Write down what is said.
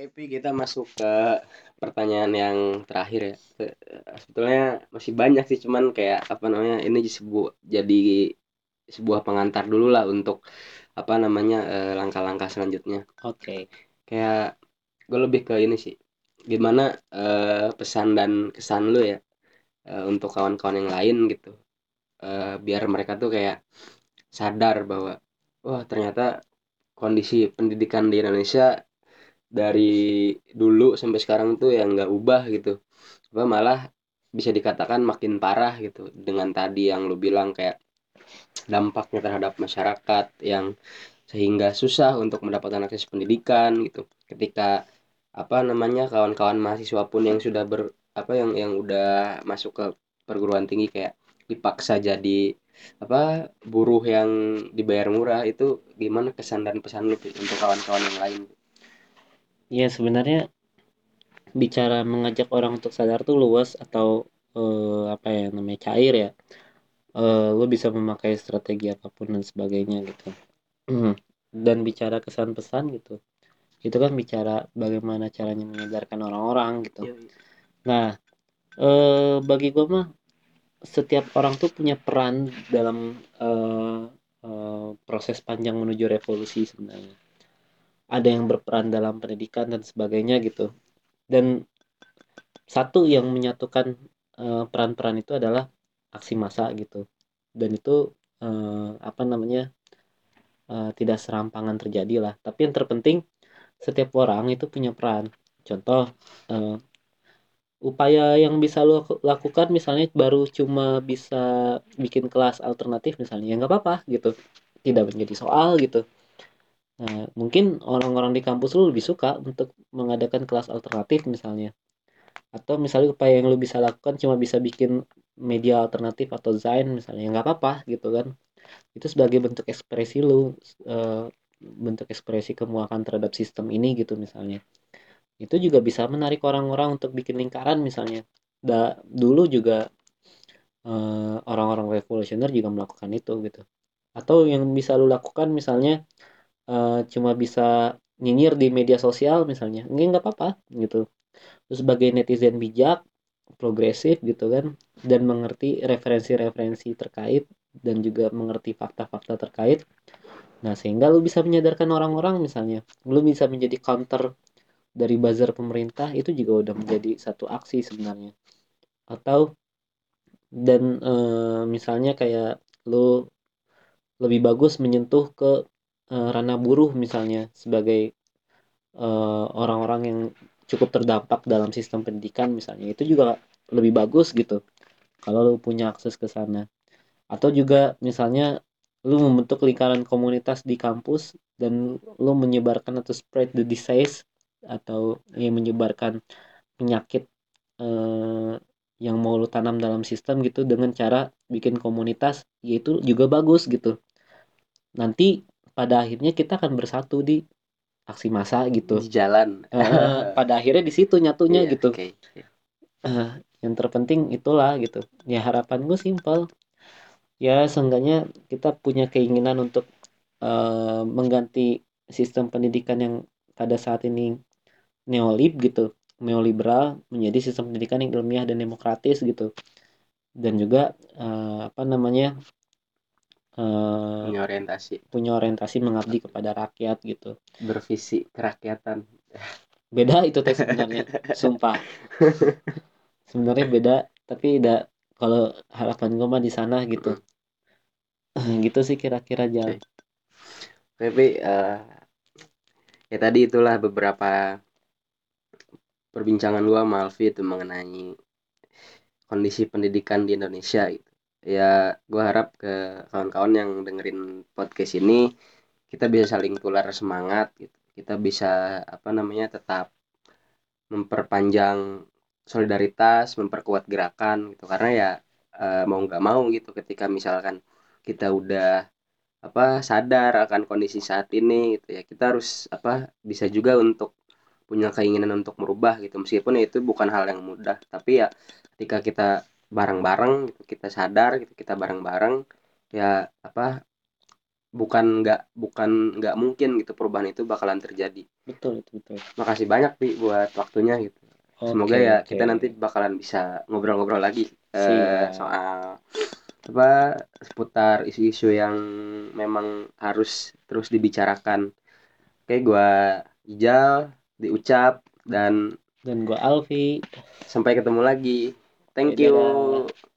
Oke, Pi, kita masuk ke pertanyaan yang terakhir ya. Se- Sebetulnya masih banyak sih, cuman kayak apa namanya ini sebuah jadi sebuah pengantar dulu lah untuk apa namanya eh, langkah-langkah selanjutnya. Oke. Kayak gue lebih ke ini sih, gimana eh, pesan dan kesan lu ya eh, untuk kawan-kawan yang lain gitu, Eh, biar mereka tuh kayak sadar bahwa wah ternyata kondisi pendidikan di Indonesia dari dulu sampai sekarang tuh yang nggak ubah gitu. Apa malah bisa dikatakan makin parah gitu. Dengan tadi yang lu bilang kayak dampaknya terhadap masyarakat yang sehingga susah untuk mendapatkan akses pendidikan gitu. Ketika apa namanya kawan-kawan mahasiswa pun yang sudah ber apa yang yang udah masuk ke perguruan tinggi kayak dipaksa jadi apa buruh yang dibayar murah itu gimana kesan dan pesan lu untuk kawan-kawan yang lain Ya sebenarnya bicara mengajak orang untuk sadar tuh luas atau eh, apa ya namanya cair ya. Eh, lu bisa memakai strategi apa pun dan sebagainya gitu. Dan bicara kesan pesan gitu. Itu kan bicara bagaimana caranya menyadarkan orang-orang gitu. Iya, Nah, eh, bagi gue mah setiap orang tuh punya peran dalam eh, eh, proses panjang menuju revolusi sebenarnya. Ada yang berperan dalam pendidikan dan sebagainya gitu. Dan satu yang menyatukan eh, peran-peran itu adalah aksi massa gitu. Dan itu eh, apa namanya eh, tidak serampangan terjadi lah. Tapi yang terpenting setiap orang itu punya peran. Contoh eh, upaya yang bisa lo lakukan misalnya baru cuma bisa bikin kelas alternatif misalnya ya nggak apa-apa gitu tidak menjadi soal gitu nah, mungkin orang-orang di kampus lu lebih suka untuk mengadakan kelas alternatif misalnya. Atau misalnya upaya yang lu bisa lakukan cuma bisa bikin media alternatif atau zain misalnya. Ya nggak apa-apa gitu kan. Itu sebagai bentuk ekspresi lu eh, bentuk ekspresi kemuakan terhadap sistem ini gitu misalnya. Itu juga bisa menarik orang-orang untuk bikin lingkaran misalnya. Da, dulu juga eh, orang-orang revolusioner juga melakukan itu gitu. Atau yang bisa lu lakukan misalnya eh, cuma bisa nyinyir di media sosial misalnya nggak nggak apa-apa gitu. Terus sebagai netizen bijak progresif gitu kan dan mengerti referensi-referensi terkait dan juga mengerti fakta-fakta terkait. Nah sehingga lu bisa menyadarkan orang-orang misalnya. Lu bisa menjadi counter dari buzzer pemerintah itu juga udah menjadi satu aksi sebenarnya. Atau dan eh, misalnya kayak lu lebih bagus menyentuh ke eh, ranah buruh misalnya sebagai eh, orang-orang yang cukup terdampak dalam sistem pendidikan misalnya itu juga lebih bagus gitu. Kalau lu punya akses ke sana. Atau juga misalnya lu membentuk lingkaran komunitas di kampus dan lu menyebarkan atau spread the disease atau yang menyebarkan penyakit eh, yang mau lu tanam dalam sistem gitu dengan cara bikin komunitas yaitu juga bagus gitu. Nanti pada akhirnya kita akan bersatu di aksi massa gitu. Di jalan. Eh, pada akhirnya di situ nyatunya Iya, gitu. oke. Eh, yang terpenting itulah gitu. Ya harapan gue simpel. Ya seenggaknya kita punya keinginan untuk eh, mengganti sistem pendidikan yang pada saat ini neolib gitu neoliberal menjadi sistem pendidikan yang ilmiah dan demokratis gitu. Dan juga eh, apa namanya eh, punya orientasi. punya orientasi mengabdi kepada rakyat gitu. Bervisi kerakyatan. Beda itu teh sebenarnya sumpah. Sebenarnya beda tapi tidak kalau harapan gue mah di sana gitu. Gitu sih kira-kira jalan tapi eh, ya tadi itulah beberapa perbincangan gua sama Alfi itu mengenai kondisi pendidikan di Indonesia gitu ya gua harap ke kawan-kawan yang dengerin podcast ini kita bisa saling tular semangat gitu. Kita bisa apa namanya tetap memperpanjang solidaritas memperkuat gerakan gitu. Karena ya eh, mau nggak mau gitu ketika misalkan kita udah apa sadar akan kondisi saat ini gitu ya kita harus apa bisa juga untuk punya keinginan untuk merubah gitu. Meskipun itu bukan hal yang mudah tapi ya ketika kita bareng-bareng gitu kita sadar gitu kita bareng-bareng ya apa bukan nggak bukan nggak mungkin gitu perubahan itu bakalan terjadi. Betul betul betul. Makasih banyak pi buat waktunya gitu. Semoga Oke, ya oke. kita nanti bakalan bisa ngobrol-ngobrol lagi Siap. soal apa seputar isu-isu yang memang harus terus dibicarakan. Oke gua Ijal diucap dan dan gue Alfi. sampai ketemu lagi Thank Dadah. you.